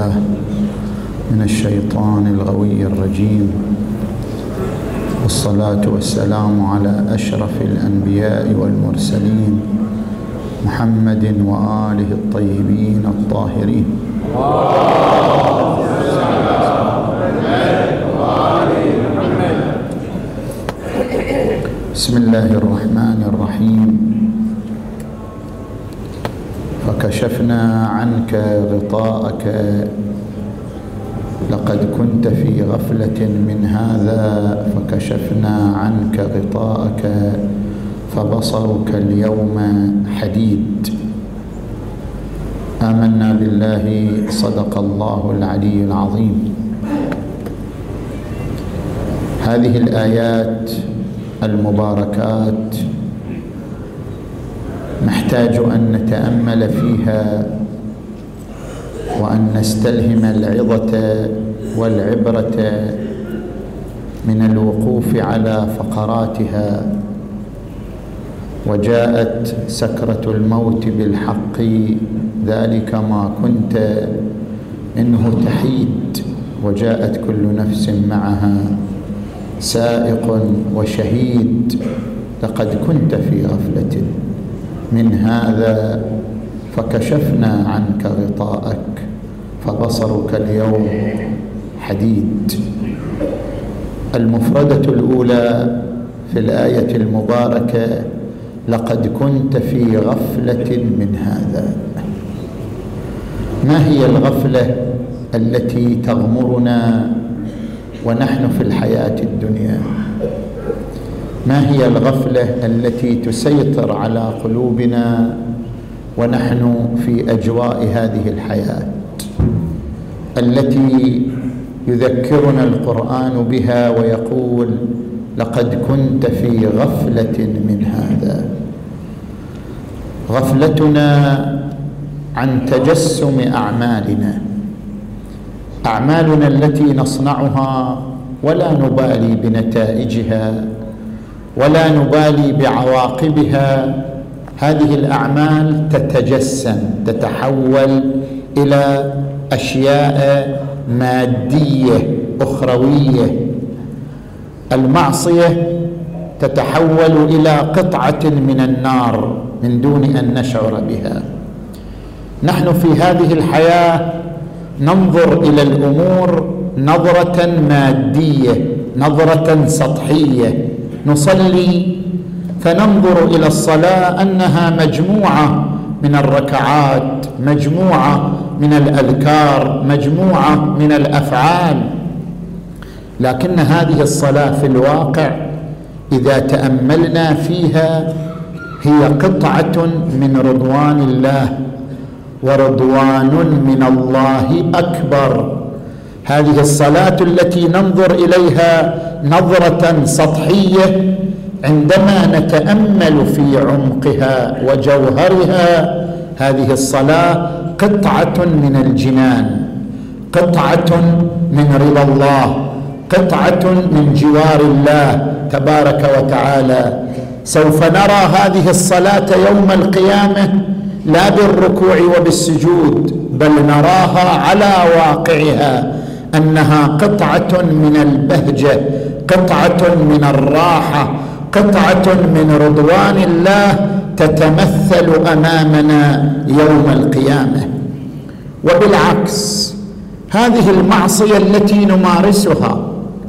بالله من الشيطان الغوي الرجيم. والصلاة والسلام على أشرف الأنبياء والمرسلين محمد وآله الطيبين الطاهرين. بسم الله الرحمن الرحيم. فكشفنا عنك غطاءك. لقد كنت في غفلة من هذا فكشفنا عنك غطاءك فبصرك اليوم حديد. آمنا بالله صدق الله العلي العظيم. هذه الآيات المباركات نحتاج أن نتأمل فيها وأن نستلهم العظة والعبرة من الوقوف على فقراتها. وجاءت سكرة الموت بالحق ذلك ما كنت منه تحيد. وجاءت كل نفس معها سائق وشهيد لقد كنت في غفلة. من هذا فكشفنا عنك غطاءك فبصرك اليوم حديد. المفردة الأولى في الآية المباركة لقد كنت في غفلة من هذا. ما هي الغفلة التي تغمرنا ونحن في الحياة الدنيا؟ ما هي الغفلة التي تسيطر على قلوبنا ونحن في أجواء هذه الحياة؟ التي يذكرنا القرآن بها ويقول لقد كنت في غفلة من هذا. غفلتنا عن تجسم أعمالنا. أعمالنا التي نصنعها ولا نبالي بنتائجها. ولا نبالي بعواقبها. هذه الأعمال تتجسم تتحول إلى أشياء مادية أخروية. المعصية تتحول إلى قطعة من النار من دون أن نشعر بها. نحن في هذه الحياة ننظر إلى الأمور نظرة مادية نظرة سطحية. نصلي فننظر إلى الصلاة أنها مجموعة من الركعات مجموعة من الأذكار مجموعة من الأفعال. لكن هذه الصلاة في الواقع إذا تأملنا فيها هي قطعة من رضوان الله ورضوان من الله أكبر. هذه الصلاة التي ننظر إليها نظرة سطحية عندما نتأمل في عمقها وجوهرها. هذه الصلاة قطعة من الجنان قطعة من رضا الله قطعة من جوار الله تبارك وتعالى. سوف نرى هذه الصلاة يوم القيامة لا بالركوع وبالسجود بل نراها على واقعها. أنها قطعة من البهجة قطعة من الراحة قطعة من رضوان الله تتمثل أمامنا يوم القيامة. وبالعكس هذه المعصية التي نمارسها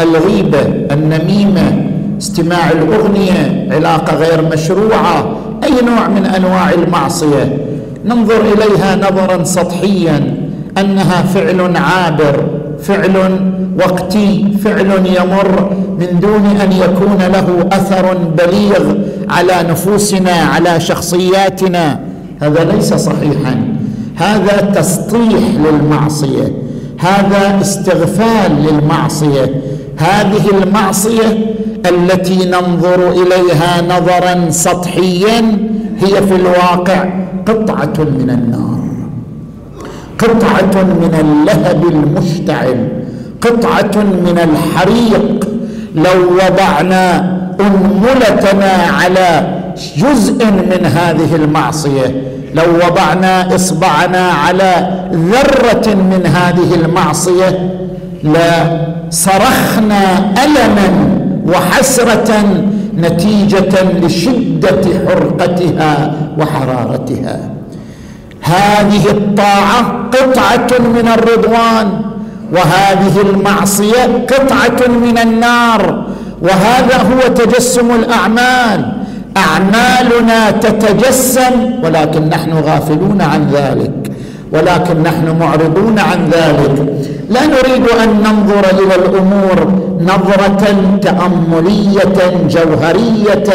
الغيبة النميمة استماع الأغنية علاقة غير مشروعة أي نوع من أنواع المعصية ننظر إليها نظرا سطحيا أنها فعل عابر فعل وقتي فعل يمر من دون أن يكون له أثر بليغ على نفوسنا على شخصياتنا. هذا ليس صحيحا. هذا تسطيح للمعصية. هذا استغفال للمعصية. هذه المعصية التي ننظر إليها نظرا سطحيا هي في الواقع قطعة من النار. قطعة من اللهب المشتعل قطعة من الحريق. لو وضعنا انملتنا على جزء من هذه المعصية لو وضعنا إصبعنا على ذرة من هذه المعصية لصرخنا ألما وحسرة نتيجة لشدة حرقتها وحرارتها. هذه الطاعة قطعة من الرضوان وهذه المعصية قطعة من النار وهذا هو تجسم الأعمال. أعمالنا تتجسم ولكن نحن غافلون عن ذلك ولكن نحن معرضون عن ذلك. لا نريد أن ننظر إلى الأمور نظرة تأملية جوهرية.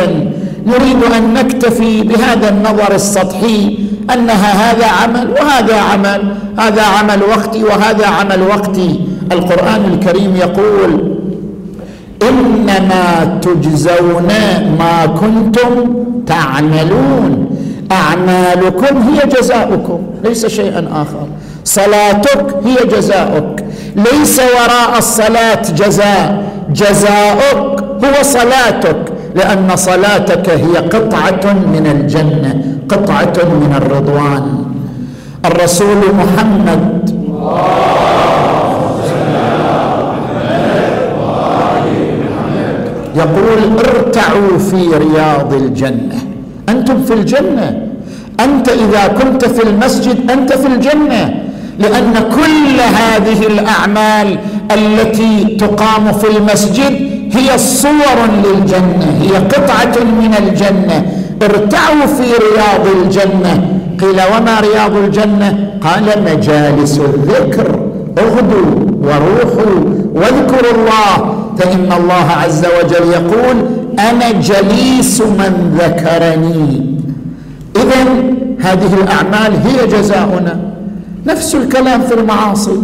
نريد أن نكتفي بهذا النظر السطحي أنها هذا عمل وهذا عمل هذا عمل وقتي وهذا عمل وقتي. القرآن الكريم يقول إنما تجزون ما كنتم تعملون. أعمالكم هي جزاؤكم ليس شيئا آخر. صلاتك هي جزاؤك ليس وراء الصلاة جزاء. جزاؤك هو صلاتك لأن صلاتك هي قطعة من الجنة. قطعة من الرضوان. الرسول محمد. يقول ارتعوا في رياض الجنة. أنتم في الجنة. أنت إذا كنت في المسجد أنت في الجنة لأن كل هذه الأعمال التي تقام في المسجد هي صور للجنة هي قطعة من الجنة. ارتعوا في رياض الجنة. قيل وما رياض الجنة؟ قال مجالس الذكر. اغدوا وروحوا واذكروا الله. فإن الله عز وجل يقول أنا جليس من ذكرني. اذا هذه الأعمال هي جزاؤنا. نفس الكلام في المعاصي.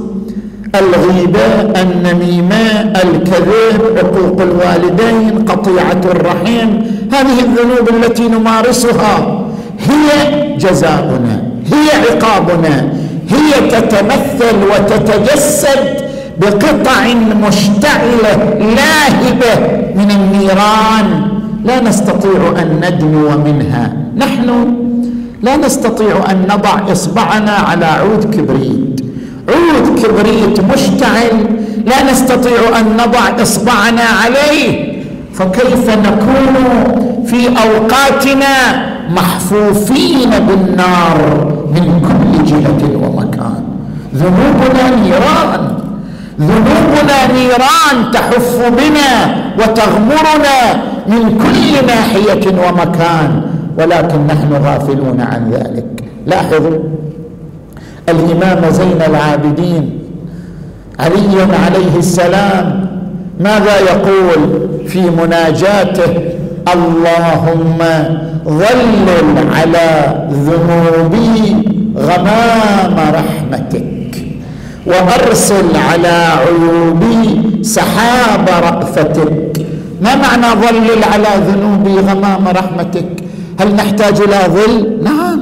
الغيبه النميمه الكذب حقوق الوالدين قطيعة الرحم هذه الذنوب التي نمارسها هي جزاؤنا هي عقابنا هي تتمثل وتتجسد بقطع مشتعلة لاهبة من النيران. لا نستطيع أن ندنو منها. نحن لا نستطيع أن نضع إصبعنا على عود كبريت. عود كبريت مشتعل. لا نستطيع أن نضع إصبعنا عليه. فكيف نكون في أوقاتنا محفوفين بالنار من كل جهة ومكان؟ ذنوبنا نيران. ذنوبنا نيران تحف بنا وتغمرنا من كل ناحية ومكان ولكن نحن غافلون عن ذلك. لاحظوا الإمام زين العابدين علي عليه السلام ماذا يقول في مناجاته؟ اللهم ظلل على ذنوبي غمام رحمتك وأرسل على عيوبي سحاب رأفتك. ما معنى ظلل على ذنوبي غمام رحمتك؟ هل نحتاج إلى ظل؟ نعم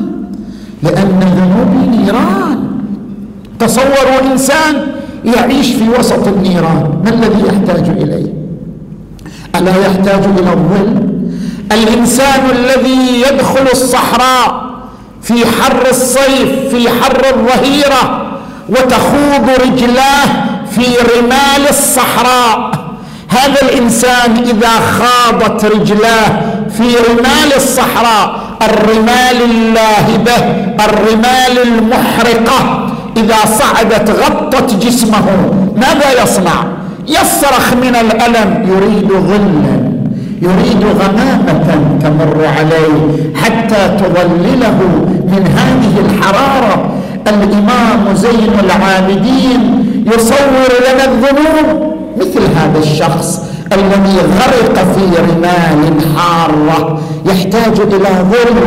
لأن ذنوبي نيران. تصوروا إنسان يعيش في وسط النيران. ما الذي يحتاج إليه؟ ألا يحتاج إلى الظل؟ الإنسان الذي يدخل الصحراء في حر الصيف في حر الظهيرة وتخوض رجلاه في رمال الصحراء. هذا الإنسان إذا خاضت رجلاه في رمال الصحراء الرمال اللاهبة الرمال المحرقة إذا صعدت غطت جسمه ماذا يصنع؟ يصرخ من الألم يريد ظلا يريد غمامة تمر عليه حتى تظلله من هذه الحرارة. الإمام زين العابدين يصور لنا الذنوب مثل هذا الشخص الذي غرق في رمال حارة يحتاج إلى ظل.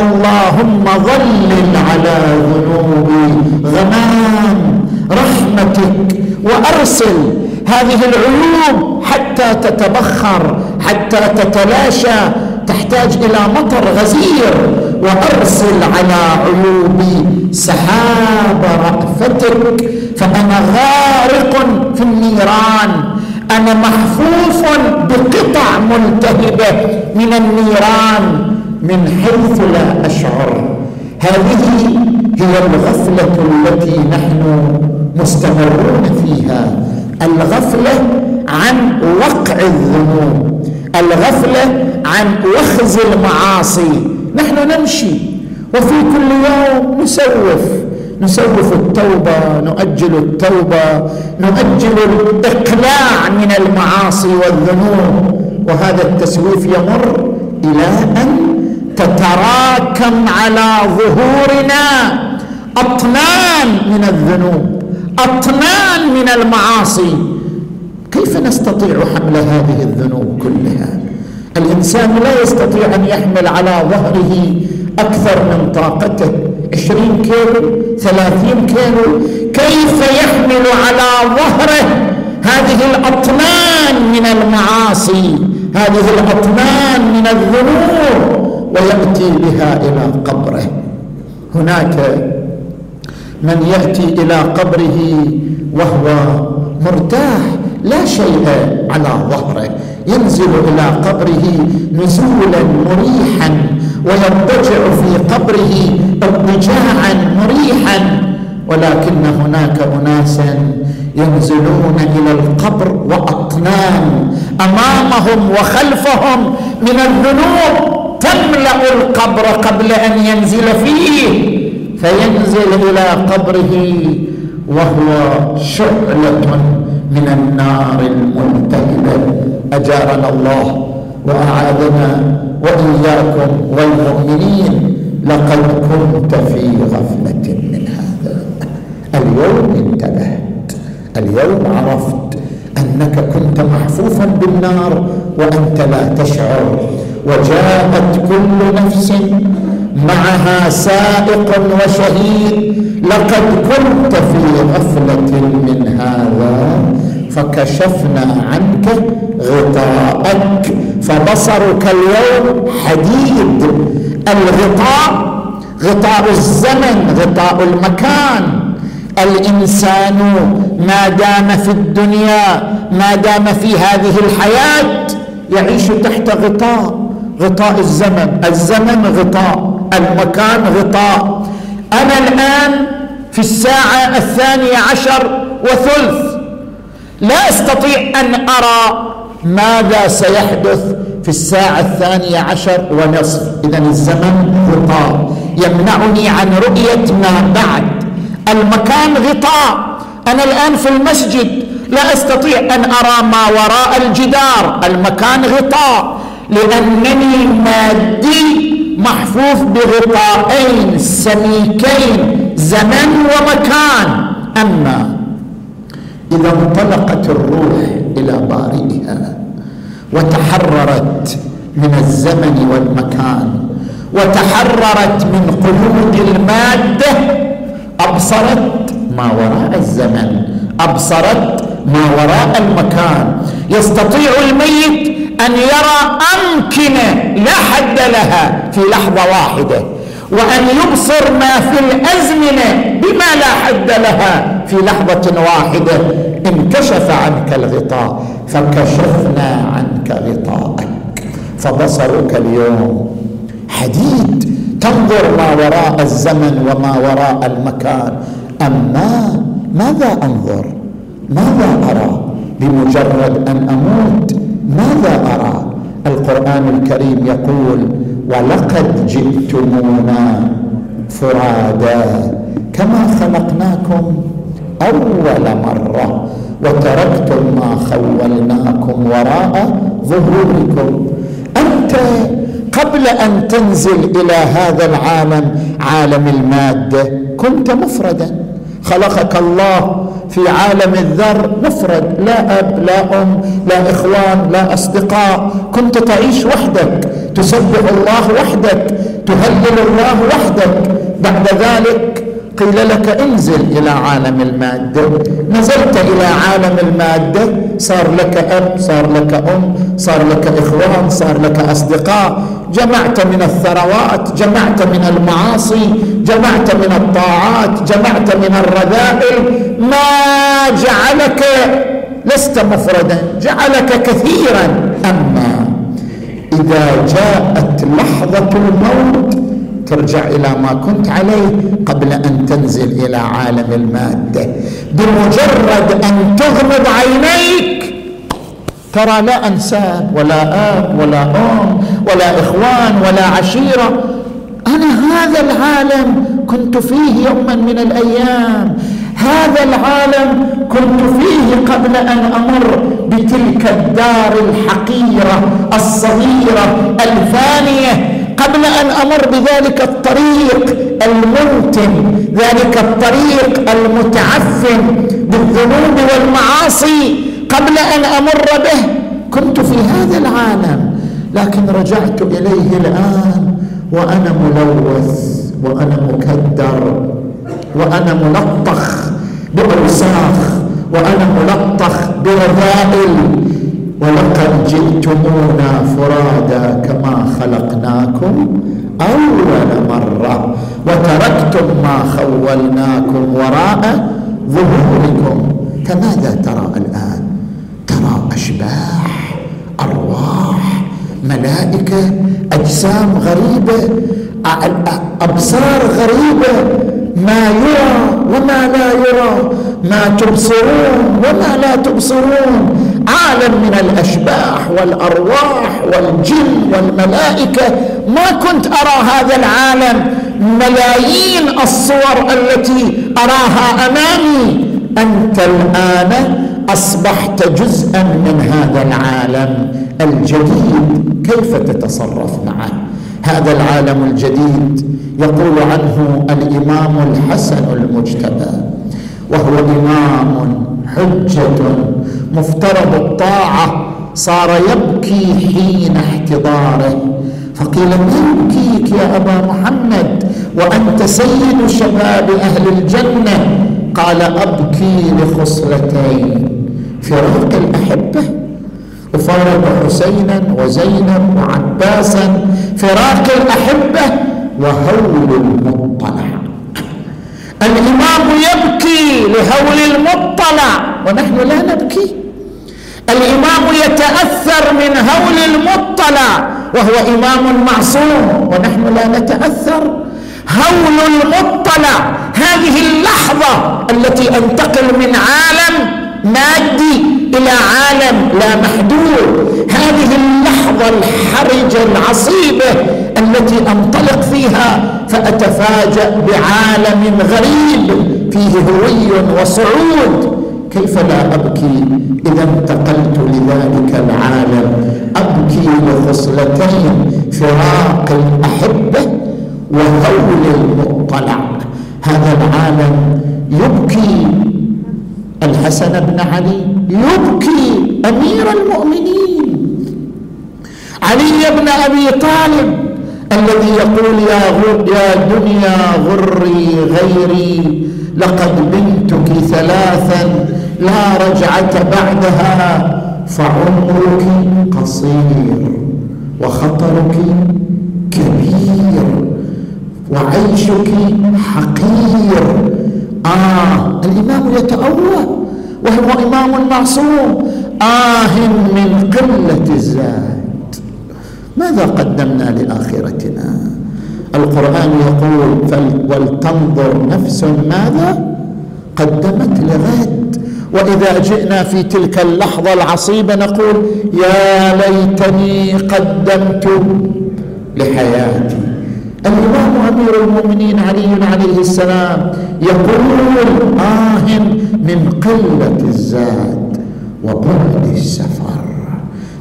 اللهم ظلل على ذنوبي. غمام رحمتك وأرسل هذه العيوب حتى تتبخر حتى تتلاشى تحتاج إلى مطر غزير. وأرسل على عيوبي سحاب رأفتك. فأنا غارق في النيران. أنا محفوف بقطع ملتهبه من النيران. من حيث لا أشعر. هذه هي الغفلة التي نحن مستمرون فيها. الغفلة عن وقع الذنوب. الغفلة عن وخز المعاصي. نحن نمشي. وفي كل يوم نسوف. نسوف التوبة نؤجل التوبة نؤجل الإقلاع من المعاصي والذنوب. وهذا التسويف يمر إلى أن تتراكم على ظهورنا. أطنان من الذنوب أطنان من المعاصي. كيف نستطيع حمل هذه الذنوب كلها؟ الإنسان لا يستطيع أن يحمل على ظهره أكثر من طاقته. عشرين كيلو ثلاثين كيلو. كيف يحمل على ظهره هذه الأطنان من المعاصي؟ هذه الأطنان من الذنوب. ويأتي بها إلى قبره. هناك من ياتي إلى قبره وهو مرتاح لا شيء على ظهره. ينزل إلى قبره نزولا مريحا ويضطجع في قبره اضطجاعا مريحا. ولكن هناك اناسا ينزلون إلى القبر واطنان أمامهم وخلفهم من الذنوب تملأ القبر قبل أن ينزل فيه. فينزل إلى قبره وهو شعلة من النار الملتهبه أجارنا الله وأعاذنا. وإياكم والمؤمنين لقد كنت في غفلة من هذا. اليوم انتبهت اليوم عرفت أنك كنت محفوفا بالنار وأنت لا تشعر. وجاءت كل نفس معها سائق وشهيد لقد كنت في غفلة من هذا فكشفنا عنك غطاءك فبصرك اليوم حديد. الغطاء غطاء الزمن غطاء المكان. الإنسان ما دام في الدنيا ما دام في هذه الحياة يعيش تحت غطاء غطاء الزمن. الزمن غطاء. المكان غطاء. أنا الآن في الساعة الثانية عشر وثلث. لا أستطيع أن أرى ماذا سيحدث في الساعة الثانية عشر ونصف. اذا الزمن غطاء. يمنعني عن رؤية ما بعد. المكان غطاء. أنا الآن في المسجد. لا أستطيع أن أرى ما وراء الجدار. المكان غطاء. لأنني مادي محفوف بغطاءين سميكين زمن ومكان. أما إذا انطلقت الروح إلى بارئها وتحررت من الزمن والمكان وتحررت من قيود المادة أبصرت ما وراء الزمن أبصرت ما وراء المكان. يستطيع الميت أن يرى امكنه لا حد لها في لحظة واحدة وأن يبصر ما في الأزمنة بما لا حد لها في لحظة واحدة. انكشف عنك الغطاء فكشفنا عنك غطاءك. فبصرك اليوم حديد. تنظر ما وراء الزمن وما وراء المكان. أما ماذا أنظر؟ ماذا أرى؟ بمجرد أن أموت ماذا أرى؟ القرآن الكريم يقول ولقد جئتمونا فرادا كما خلقناكم أول مرة وتركتم ما خولناكم وراء ظهوركم. أنت قبل أن تنزل إلى هذا العالم عالم المادة كنت مفردا. خلقك الله في عالم الذر مفرد لا أب لا أم لا إخوان لا أصدقاء. كنت تعيش وحدك تسبح الله وحدك تهلل الله وحدك. بعد ذلك قيل لك انزل إلى عالم المادة. نزلت إلى عالم المادة. صار لك أب صار لك أم صار لك إخوان صار لك أصدقاء. جمعت من الثروات جمعت من المعاصي جمعت من الطاعات جمعت من الرذائل. ما جعلك لست مفردا جعلك كثيرا. أما إذا جاءت لحظة الموت ترجع إلى ما كنت عليه قبل أن تنزل إلى عالم المادة. بمجرد أن تغمض عينيك ترى لا أنساب ولا آب ولا أم ولا إخوان ولا عشيرة. أنا هذا العالم كنت فيه يوما من الأيام. هذا العالم كنت فيه قبل أن أمر بتلك الدار الحقيرة الصغيرة الفانية. قبل أن أمر بذلك الطريق المنتن ذلك الطريق المتعفن بالذنوب والمعاصي قبل أن أمر به. كنت في هذا العالم لكن رجعت إليه الآن وأنا ملوث وأنا مكدر وأنا ملطخ بأوساخ وأنا ملطخ برذائل ولقد جئتمونا فرادا كما خولناكم وراء ظهوركم. فماذا ترى الآن؟ ترى أشباح أرواح ملائكة أجسام غريبة أبصار غريبة. ما يرى وما لا يرى. ما تبصرون وما لا تبصرون. عالم من الأشباح والأرواح والجن والملائكة. ما كنت أرى هذا العالم. ملايين الصور التي أراها أمامي. أنت الآن أصبحت جزءا من هذا العالم الجديد. كيف تتصرف معه؟ هذا العالم الجديد يقول عنه الإمام الحسن المجتبى وهو إمام حجة مفترض الطاعة. صار يبكي حين احتضاره. فقيل ما يبكيك يا أبا محمد. وأنت سيد شباب أهل الجنة. قال أبكي لخصلتين فراق الاحبه وفارق حسينا وزينب وعباسا. فراق الاحبه وهول المطلع. الإمام يبكي لهول المطلع ونحن لا نبكي. الإمام يتأثر من هول المطلع وهو إمام معصوم ونحن لا نتأثر. هول المطلع هذه اللحظة التي أنتقل من عالم مادي إلى عالم لا محدود. هذه اللحظة الحرجه العصيبه التي أنطلق فيها فأتفاجأ بعالم غريب فيه هوي وصعود. كيف لا أبكي إذا انتقلت لذلك العالم؟ أبكي لخصلتين. فراق الأحبة وهول المطلع. هذا العالم يبكي. الحسن بن علي يبكي. أمير المؤمنين. علي بن أبي طالب الذي يقول يا يا دنيا غري غيري لقد بنتك ثلاثا لا رجعة بعدها فعمرك قصير وخطرك كبير. وعيشك حقير. آه الإمام يتأوه وهو إمام معصوم. آه من قلة الزاد. ماذا قدمنا لآخرتنا؟ القرآن يقول ولتنظر نفس ماذا قدمت لغد. وإذا جئنا في تلك اللحظة العصيبة نقول يا ليتني قدمت لحياتي. الامام أمير المؤمنين علي عليه السلام يقول آه من قلة الزاد وبعد السفر.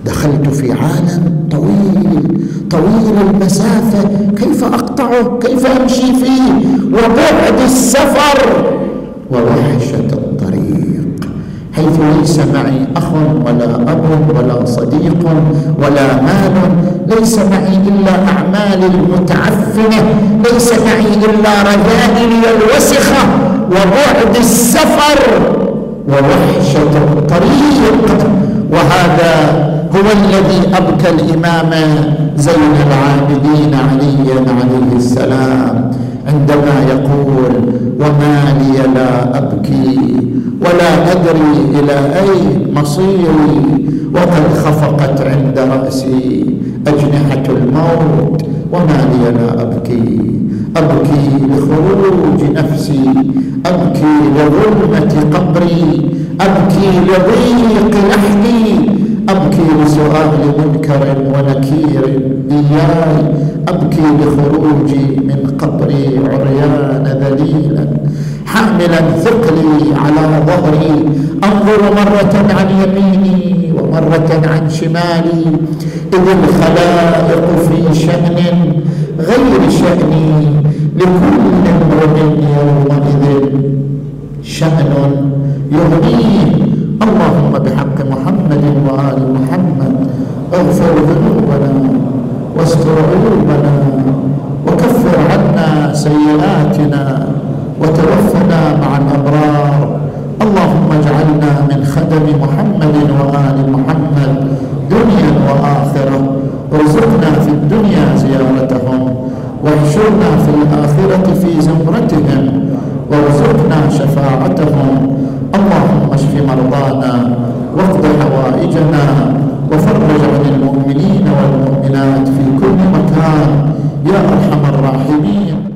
دخلت في عالم طويل طويل المسافة كيف أقطعه؟ كيف أمشي فيه؟ وبعد السفر. ووحشة الطريق حيث ليس معي أخ ولا أب ولا صديق ولا مال ليس معي إلا اعمالي المتعفنه ليس معي إلا رذائلي الوسخه وبعد السفر ووحشة الطريق وهذا هو الذي أبكى الإمام زين العابدين علي عليه السلام عندما يقول وما لي لا أبكي ولا أدري إلى اين مصيري وقد خفقت عند رأسي أجنحة الموت. وما لي لا أبكي. أبكي لخروج نفسي. أبكي لظلمة قبري. أبكي لضيق لحدي أبكي لسؤال منكر ونكير إياي. أبكي لخروجي من قبري عريان ذليلا. حاملا ثقلي على ظهري. أنظر مرة عن يميني ومرة عن شمالي. إذ الخلائق في شأن غير شأني لكل امرئ يومئذ. شأن يغنيه اللهم بحق محمد وآل محمد. اغفر ذنوبنا واستر عيوبنا وكفر عنا سيئاتنا وتوفنا مع الأبرار. اللهم اجعلنا من خدم محمد وآل محمد دنيا وآخرة. وارزقنا في الدنيا زيارتهم واحشرنا في الآخرة في زمرتهم وارزقنا شفاعتهم. اللهم اشف مرضانا واقض حوائجنا وفرج عن المؤمنين والمؤمنات في كل مكان. يا أرحم الراحمين.